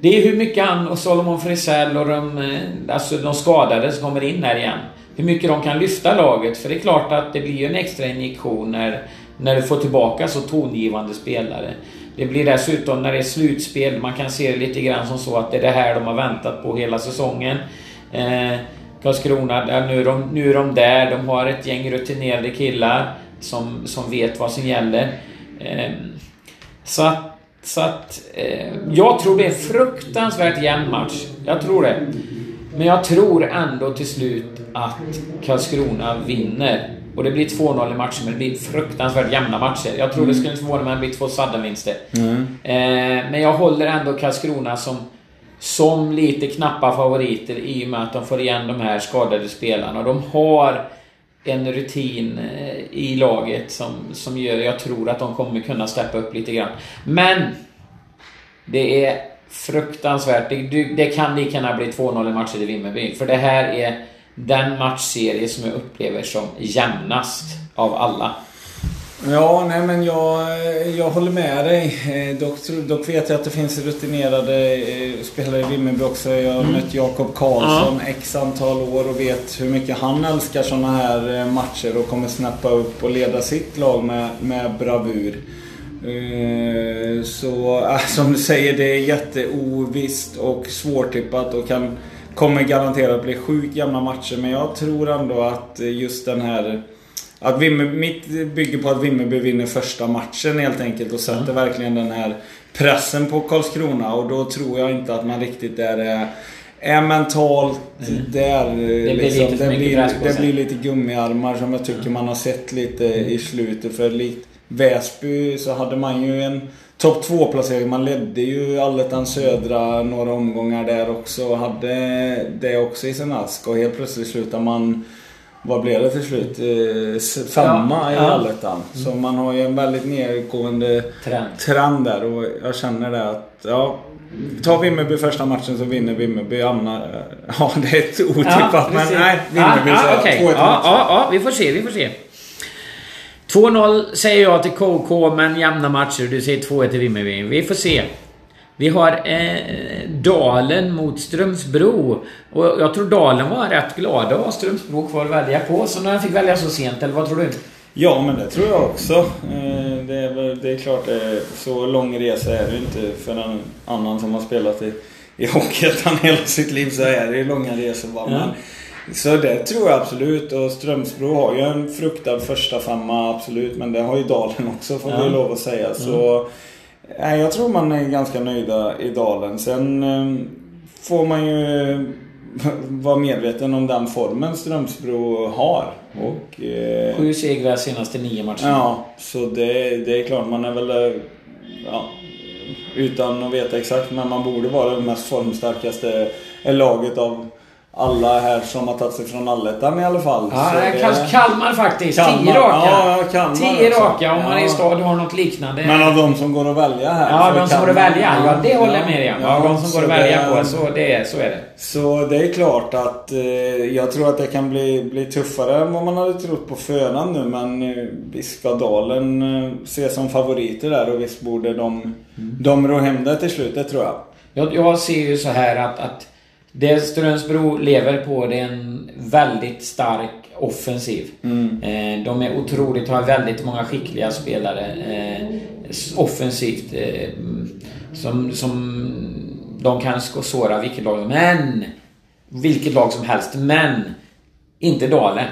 det är hur mycket han och Solomon Frisell och de, eh, alltså de skadade som kommer in här igen. Hur mycket de kan lyfta laget. För det är klart att det blir en extra injektion när, när du får tillbaka så tongivande spelare. Det blir dessutom när det är slutspel, man kan se det lite grann som så att det är det här de har väntat på hela säsongen. Eh, Karlskrona, nu är, de, nu är de där. De har ett gäng rutinerade killar som, som vet vad som gäller. Eh, så att, så att eh, jag tror det är en fruktansvärt jämn match. Jag tror det. Men jag tror ändå till slut att Karlskrona vinner. Och det blir 2-0 i matchen, men det blir fruktansvärt jämna matcher. Jag tror mm. det skulle inte förvåna mig om det blir två sadda-vinster. Mm. Eh, men jag håller ändå Karlskrona som, som lite knappa favoriter i och med att de får igen de här skadade spelarna. De har en rutin eh, i laget som, som gör, jag tror att de kommer kunna steppa upp lite grann. Men! Det är fruktansvärt. Det, det kan lika gärna bli 2-0 i matcher i Vimmerby. För det här är den matchserie som jag upplever som jämnast av alla. Ja, nej men jag, jag håller med dig. Eh, dock, dock vet jag att det finns rutinerade eh, spelare i Vimmerby också. Jag har mm. mött Jakob Karlsson ja. x antal år och vet hur mycket han älskar sådana här eh, matcher och kommer snappa upp och leda sitt lag med, med bravur. Så som du säger, det är jätteovisst och svårtippat och kan, kommer garanterat bli sjukt jämna matcher. Men jag tror ändå att just den här att Vimmer, mitt bygger på att Vimmerby vinner första matchen helt enkelt och sätter mm. verkligen den här pressen på Karlskrona och då tror jag inte att man riktigt är, är mentalt mm. där. Det blir, liksom, lite, det, blir, det blir lite gummiarmar som jag tycker mm. man har sett lite i slutet. För likt Väsby så hade man ju en topp 2 placering. Man ledde ju Allettan Södra några omgångar där också och hade det också i sin ask. Och helt plötsligt slutar man vad blev det till slut? Eh, femma ja, i allettan. Mm. Så man har ju en väldigt nedgående trend. trend där och jag känner det att ja, Tar Vimmerby första matchen så vinner Vimmerby. Anna, ja, det är ett otippat ja, men nej. Vimmerby ja, ja, okay. ja, ja, ja, vi får se, vi får se. 2-0 säger jag till KK, men jämna matcher. Du säger 2-1 till Vimmerby. Vi får se. Vi har eh, Dalen mot Strömsbro. Och jag tror Dalen var rätt glada att ha Strömsbro kvar att välja på. Så när de fick välja så sent, eller vad tror du? Ja, men det tror jag också. Eh, det, är, det är klart, är, så lång resa är det inte för en annan som har spelat i, i Hockeyettan hela sitt liv. Så är det långa resor bara. Ja. Så det tror jag absolut. Och Strömsbro har ju en fruktad första femma absolut. Men det har ju Dalen också får ja. vi lov att säga. Så mm. Nej, jag tror man är ganska nöjda i dalen. Sen eh, får man ju vara medveten om den formen Strömsbro har. Och, eh, Sju segrar senaste nio matcherna. Ja, så det, det är klart man är väl... Eh, ja, utan att veta exakt, men man borde vara det mest formstarkaste laget av alla här som har tagit sig från allettan i alla fall. Ja, kanske det... Kalmar faktiskt. Kalmar. Tio raka. Ja, Kalmar Tio raka om man i stad har något liknande. Men av de som går att välja här. Ja, de som går att välja. Ja, det håller jag med dig om. Ja, de som går att välja på. Så, det, så är det. Så det är klart att eh, jag tror att det kan bli, bli tuffare än vad man hade trott på förhand nu. Men eh, visst ska Dalen eh, ses som favoriter där och visst borde de, mm. de rå hem det till slut. Det tror jag. Jag, jag ser ju så här att, att det Strömsbro lever på det är en väldigt stark offensiv. Mm. Eh, de är otroligt, har väldigt många skickliga spelare eh, offensivt. Eh, som, som de kan såra vilket lag Men! Vilket lag som helst. Men! Inte Dalen.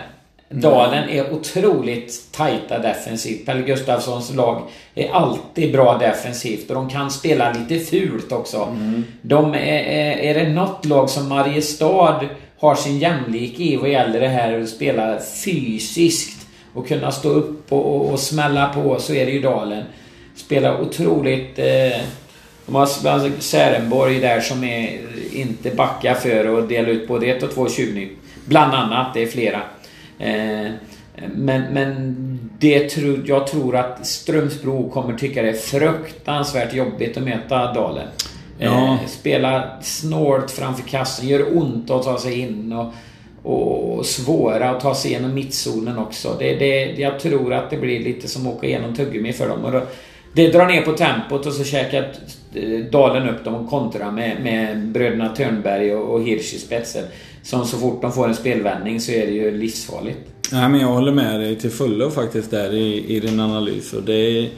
Dalen är otroligt tajta defensivt. Pelle Gustafssons lag är alltid bra defensivt och de kan spela lite fult också. Mm. De är, är, är det något lag som Mariestad har sin jämlik i vad gäller det här att spela fysiskt och kunna stå upp och, och, och smälla på så är det ju Dalen. Spelar otroligt... Eh, de har alltså Särenborg där som är inte backar för att dela ut både ett och två tjuvnyp. Bland annat, det är flera. Eh, men, men det tro, jag tror att Strömsbro kommer tycka det är fruktansvärt jobbigt att möta Dalen. Eh, ja. Spela snålt framför kassen, gör ont att ta sig in och, och svåra att ta sig igenom mittzonen också. Det, det, jag tror att det blir lite som att åka igenom tuggummi för dem. Och då, det drar ner på tempot och så käkar Dalen upp dem och kontrar med, med bröderna Törnberg och, och Hirsch i spetsen. Som så fort de får en spelvändning så är det ju livsfarligt. Nej men jag håller med dig till fullo faktiskt där i, i din analys. Och det är,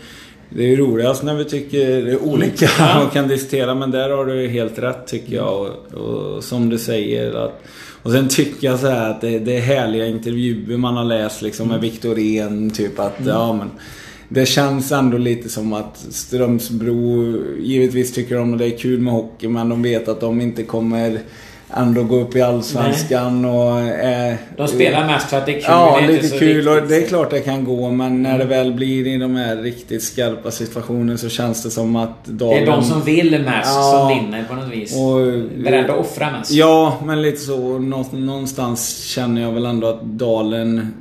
det är ju roligast när vi tycker olika ja. och kan diskutera men där har du helt rätt tycker jag. Och, och som du säger att och sen tycker jag så att det, det är härliga intervjuer man har läst liksom med Viktorén typ att mm. ja men det känns ändå lite som att Strömsbro givetvis tycker de att det är kul med hockey men de vet att de inte kommer ändå gå upp i Allsvenskan Nej. och... Eh, de spelar mest för att det är kul. Ja, lite kul och det är klart det kan gå men när det väl blir i de här riktigt skarpa situationerna så känns det som att Dalen... Det är de som vill mest ja, som vinner på något vis. Och, Beredda att offra mest. Ja, men lite så. Någonstans känner jag väl ändå att Dalen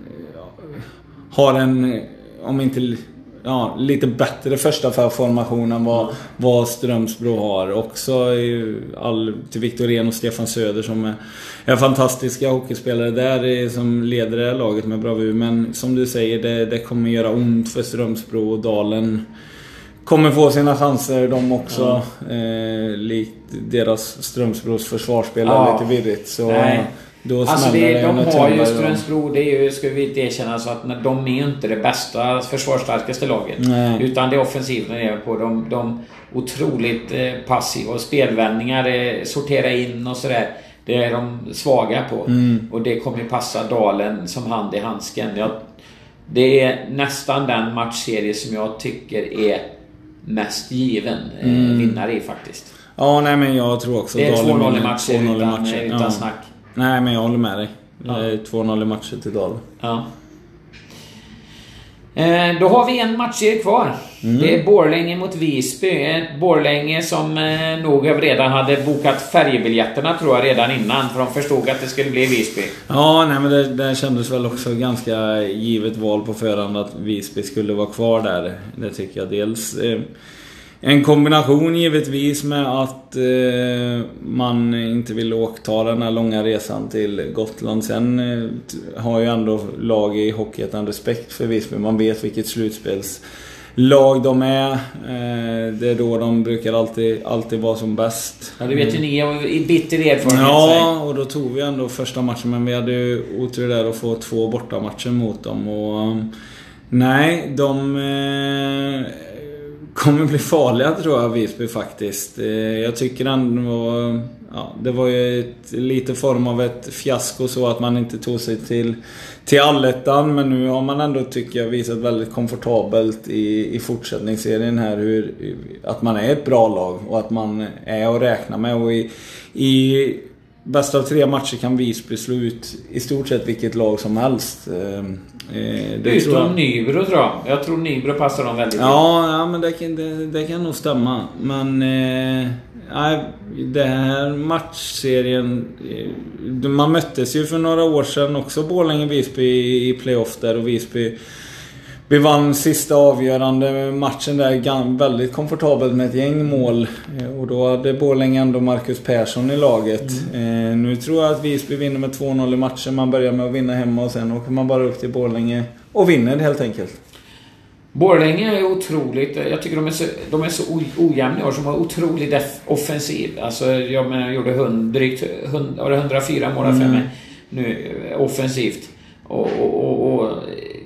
har en, om inte ja, lite bättre första formation än vad, mm. vad Strömsbro har. Också all, till Viktorén och Stefan Söder som är, är fantastiska hockeyspelare där som leder det här laget med bravur. Men som du säger, det, det kommer göra ont för Strömsbro och Dalen kommer få sina chanser de också. Mm. Eh, likt deras Strömsbros försvarsspelare ja. lite virrigt. Så, Nej. Då alltså det, de har ju Strömsbro, det är ju, ska vi inte erkänna, så att de är inte det bästa försvarsstarkaste laget. Nej. Utan det är offensiven är på. De, de otroligt eh, passiva och spelvändningar, eh, sortera in och sådär. Det är de svaga på. Mm. Och det kommer passa Dalen som hand i handsken. Jag, det är nästan den matchserie som jag tycker är mest given eh, mm. vinnare i faktiskt. Ja, nej men jag tror också Det är 2-0 i matcher utan, utan ja. snack. Nej, men jag håller med dig. Ja. 2-0 i matcher till Dalen. Ja. Eh, då har vi en matchserie kvar. Mm. Det är Borlänge mot Visby. Borlänge som eh, nog redan hade bokat färjebiljetterna tror jag redan innan. För de förstod att det skulle bli Visby. Ja, nej men det, det kändes väl också ganska givet val på förhand att Visby skulle vara kvar där. Det tycker jag dels. Eh, en kombination givetvis med att eh, man inte vill åka den här långa resan till Gotland. Sen eh, har ju ändå lag i Hockeyettan respekt för Visby. Man vet vilket slutspelslag de är. Eh, det är då de brukar alltid, alltid vara som bäst. Ja, det vet ju ni av bitter erfarenhet. Ja, och då tog vi ändå första matchen. Men vi hade ju otur där att få två bortamatcher mot dem. Och, nej, de... Kommer bli farliga tror jag, Visby faktiskt. Eh, jag tycker ändå... Ja, det var ju ett, lite form av ett fiasko så att man inte tog sig till, till allettan. Men nu har man ändå, tycker jag, visat väldigt komfortabelt i, i fortsättningsserien här hur, att man är ett bra lag och att man är att räkna med. Och i, i bästa av tre matcher kan Visby slå ut i stort sett vilket lag som helst. Eh, Eh, det Utom jag... Nybro tror jag. Jag tror Nybro passar dem väldigt ja, bra. Ja, men det, det, det kan nog stämma. Men... Eh, nej, den här matchserien... Eh, man möttes ju för några år sedan också Borlänge-Visby i playoff där och Visby vi vann sista avgörande matchen där väldigt komfortabelt med ett gäng mål. Eh, och då hade Borlänge ändå Marcus Persson i laget. Mm. Eh, nu tror jag att Visby vinner med 2-0 i matchen. Man börjar med att vinna hemma och sen åker man bara upp till Borlänge och vinner helt enkelt. Borlänge är otroligt... Jag tycker de är så, de är så ojämna i år. Som har otroligt offensiv. Alltså, jag menar, jag gjorde hund, drygt 100, 104 mål för mm. mig nu offensivt. Och, och, och, och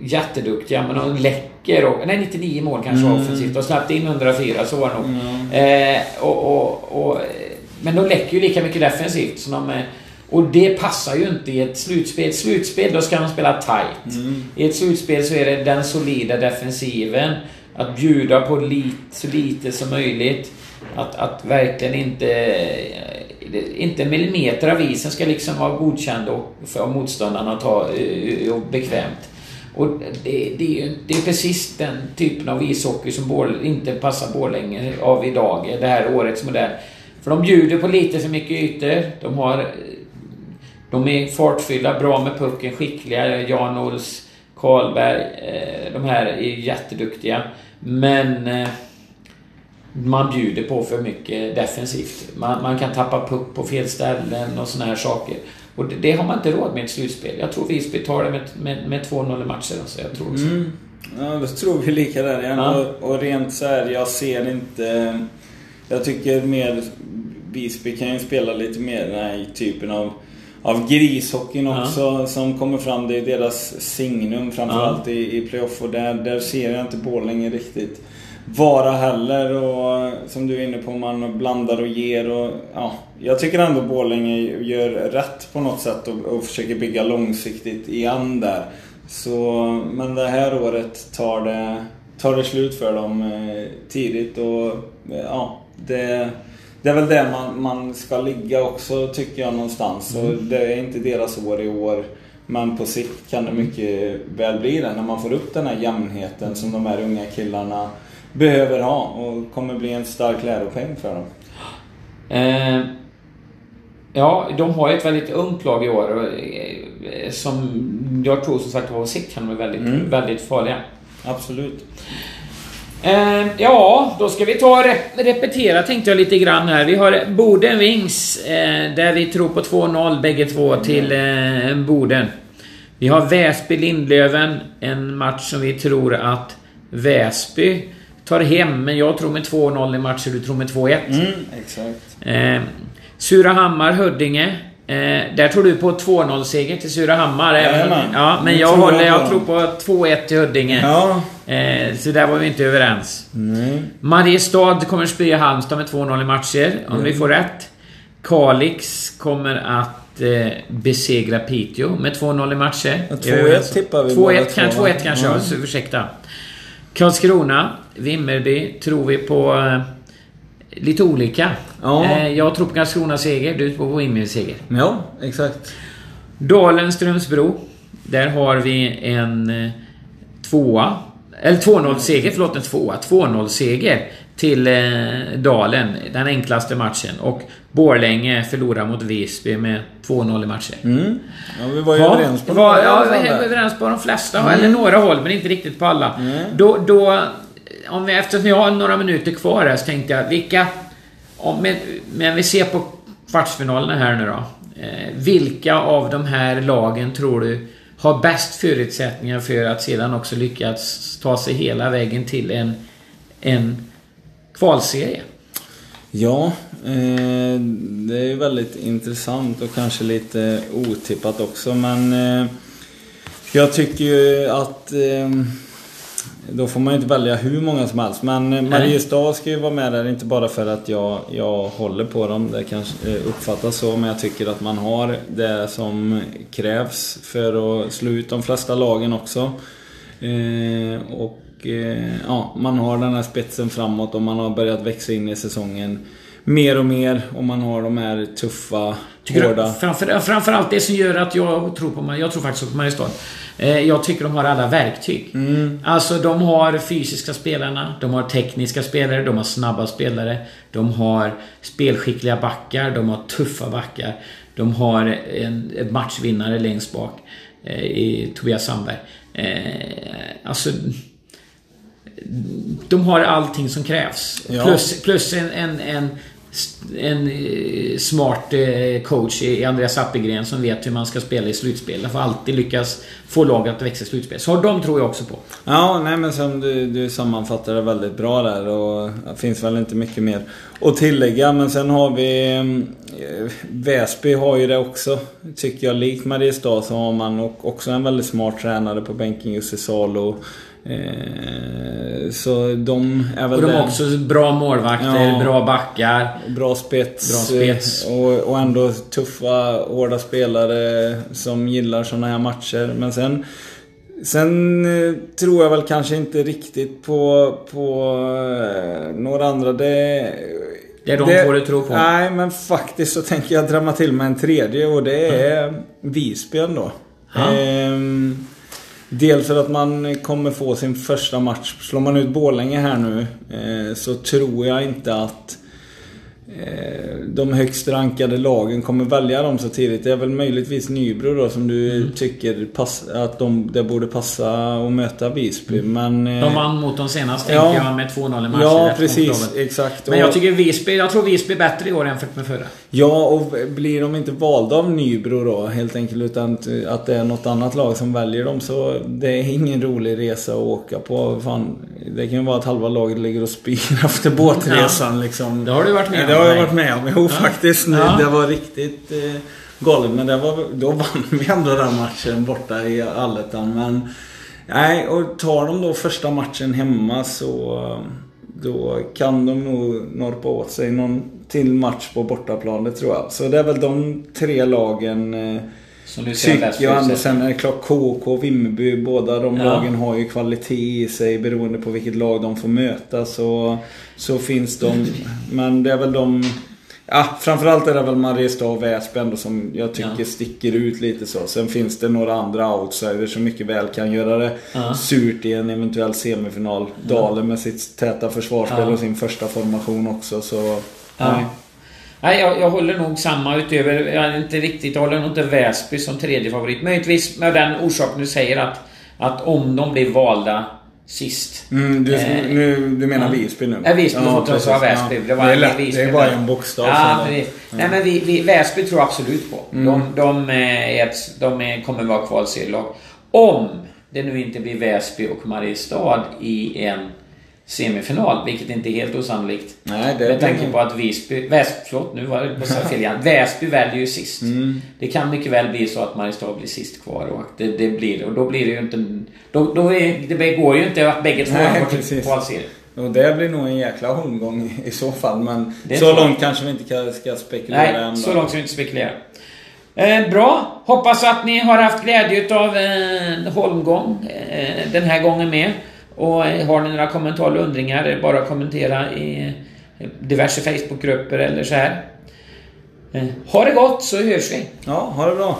jätteduktiga, men de läcker och, Nej, 99 mål kanske mm. offensivt. De släppte in 104, så var det nog. Mm. Eh, och, och, och, men de läcker ju lika mycket defensivt. Så de, och det passar ju inte i ett slutspel. Ett slutspel, då ska de spela tight. Mm. I ett slutspel så är det den solida defensiven. Att bjuda på lit, så lite som möjligt. Att, att verkligen inte... Inte millimeter av isen ska liksom vara godkänd och för motståndarna att ta och bekvämt. Och det, det, det, är precis den typen av ishockey som Bål, inte passar Borlänge av idag, det här årets modell. För de bjuder på lite för mycket ytor. De har... De är fartfyllda, bra med pucken, skickliga. Jan Ols, Karlberg, eh, de här är jätteduktiga. Men eh, man bjuder på för mycket defensivt. Man, man kan tappa puck på fel ställen och såna här saker. Och det, det, har man inte råd med i ett slutspel. Jag tror Visby tar det med, med, med 2-0 i matcher. Alltså. Jag tror också. Mm. Ja, då tror vi lika där igen. Ja. Och, och rent så här, jag ser inte... Jag tycker mer... Visby kan ju spela lite mer den här typen av av grishockeyn också ja. som kommer fram. Det är deras signum framförallt ja. i, i playoff och där, där ser jag inte Borlänge riktigt vara heller. Och som du är inne på, man blandar och ger. Och, ja, jag tycker ändå Borlänge gör rätt på något sätt och, och försöker bygga långsiktigt igen där. Så, men det här året tar det, tar det slut för dem eh, tidigt och ja, det det är väl det man, man ska ligga också tycker jag någonstans. Mm. Och det är inte deras år i år. Men på sikt kan det mycket väl bli det när man får upp den här jämnheten som de här unga killarna behöver ha och kommer bli en stark läropeng för dem. Eh, ja, de har ju ett väldigt ungt lag i år och, eh, som jag tror som sagt på sikt kan de bli väldigt, mm. väldigt farliga. Absolut. Eh, ja, då ska vi ta och repetera tänkte jag lite grann här. Vi har Boden Wings, eh, där vi tror på 2-0 bägge två till eh, Boden. Vi har Väsby Lindlöven, en match som vi tror att Väsby tar hem, men jag tror med 2-0 i matchen, du tror med 2-1. Mm, exakt. Eh, Surahammar, Huddinge. Eh, där tror du på 2-0-seger till Surahammar. Jajamän. Ja, men jag, håller, jag tror på 2-1 till Huddinge. Ja. Eh, så där var vi inte överens. Mm. Mariestad kommer spöa Halmstad med 2-0 i matcher, om mm. vi får rätt. Kalix kommer att eh, besegra Piteå med 2-0 i matcher. 2-1 tippar vi 2-1 kan, 2-1 kanske, mm. ursäkta. Karlskrona, Vimmerby, tror vi på eh, lite olika. Ja. Eh, jag tror på Karlskrona seger, du tror på Vimmerby seger. Ja, exakt. Dalen, Strömsbro. Där har vi en eh, tvåa. Eller 2-0 seger, förlåt en tvåa. 2-0 seger till Dalen, den enklaste matchen. Och Borlänge förlorar mot Visby med 2-0 i matcher. Mm. Ja, vi var ju ja, överens på några Ja, vi var överens på de flesta, mm. eller några håll, men inte riktigt på alla. Mm. Då, då, om vi, eftersom jag har några minuter kvar här så tänkte jag, vilka... Om, men, men vi ser på kvartsfinalerna här nu då. Eh, vilka av de här lagen tror du har bäst förutsättningar för att sedan också lyckas ta sig hela vägen till en, en kvalserie? Ja, eh, det är väldigt intressant och kanske lite otippat också men eh, jag tycker ju att eh, då får man ju inte välja hur många som helst. Men Mariestad ska ju vara med där, inte bara för att jag, jag håller på dem. Det kanske eh, uppfattas så, men jag tycker att man har det som krävs för att slå ut de flesta lagen också. Eh, och eh, ja, man har den här spetsen framåt och man har börjat växa in i säsongen mer och mer och man har de här tuffa, Tycker hårda... Du, framför, framförallt det som gör att jag tror på Jag tror faktiskt på Mariestad. Eh, jag tycker de har alla verktyg. Mm. Alltså de har fysiska spelarna, de har tekniska spelare, de har snabba spelare. De har spelskickliga backar, de har tuffa backar. De har en matchvinnare längst bak eh, i Tobias Sandberg. Eh, alltså de har allting som krävs. Ja. Plus, plus en, en, en, en eh, smart eh, coach i Andreas Appelgren som vet hur man ska spela i slutspel. Han får alltid lyckas få laget att växa i slutspel. Så de tror jag också på. Ja, nej men som du, du sammanfattar det väldigt bra där och det finns väl inte mycket mer att tillägga. Men sen har vi eh, Väsby har ju det också. Tycker jag. Likt Mariestad så har man också en väldigt smart tränare på bänken, Jussi Salo. Eh, så de är väl... Och de har också bra målvakter, ja, bra backar. Bra spets. Bra spets. Och, och ändå tuffa, hårda spelare som gillar såna här matcher. Men sen... Sen eh, tror jag väl kanske inte riktigt på, på eh, några andra. Det, det är de det, två du tror på? Nej, men faktiskt så tänker jag drämma till med en tredje och det är mm. Visby ändå. Ja. Ehm, Dels för att man kommer få sin första match. Slår man ut Borlänge här nu eh, så tror jag inte att eh, de högst rankade lagen kommer välja dem så tidigt. Det är väl möjligtvis Nybro då som du mm. tycker pass, att de, det borde passa att möta Visby. Mm. Men, eh, de vann mot dem senast ja, tänker jag med 2-0 i matchen. Ja precis, exakt. Men jag tycker Visby, jag tror Visby är bättre i år jämfört med förra. Ja och blir de inte valda av Nybro då helt enkelt utan att det är något annat lag som väljer dem så det är ingen rolig resa att åka på. Fan, det kan ju vara att halva laget ligger och spyr efter båtresan ja. liksom. Det har du varit med om. Det har jag varit med om. Jo ja. faktiskt. Ja. Det var riktigt eh, galet. Men det var, då vann vi ändå den matchen borta i Allettan. Men nej, och tar de då första matchen hemma så då kan de nog norpa åt sig någon till match på bortaplan, det tror jag. Så det är väl de tre lagen Tycker jag ändå. Sen är det klart KK, Vimmerby, båda de ja. lagen har ju kvalitet i sig beroende på vilket lag de får möta. Så, så finns de. Men det är väl de... Ja, framförallt är det väl Mariestad och Väsby ändå som jag tycker ja. sticker ut lite så. Sen finns det några andra outsiders som mycket väl kan göra det ja. surt i en eventuell semifinal. Dalen med sitt täta försvarsspel och sin första formation också. Så, nej. Nej, jag, jag håller nog samma utöver... Jag är inte riktigt... Jag håller nog inte Väsby som tredje favorit. Möjligtvis med den orsaken du säger att... Att om de blir valda sist. Mm, du, eh, nu, du menar Visby nu? Ja, Visby. Ja, precis, ja. Väsby. Det, var det är lätt. Visby, det är bara en bokstav. Ja, ja. Nej, men vi, vi, Väsby tror jag absolut på. Mm. De, de, är ett, de är, kommer vara kvalserielag. Om det nu inte blir Väsby och Mariestad i en semifinal, vilket inte är helt osannolikt. Nej, det Med tanke på att Visby... Väsby, förlåt, nu var det på fel igen. Väsby väljer ju sist. Mm. Det kan mycket väl bli så att Mariestad blir sist kvar och det, det blir Och då blir det ju inte... Då, då är, det går ju inte att bägge två går till kvalserien. Och det blir nog en jäkla omgång i så fall. Men så långt kanske vi inte ska spekulera Nej, ändå. så långt ska vi inte spekulera. Eh, bra. Hoppas att ni har haft glädje av en eh, holmgång eh, den här gången med. Och eh, har ni några kommentarer eller undringar, eh, bara kommentera i eh, diverse Facebookgrupper eller så här. Ha det gott så hörs vi. Ja, ha det bra.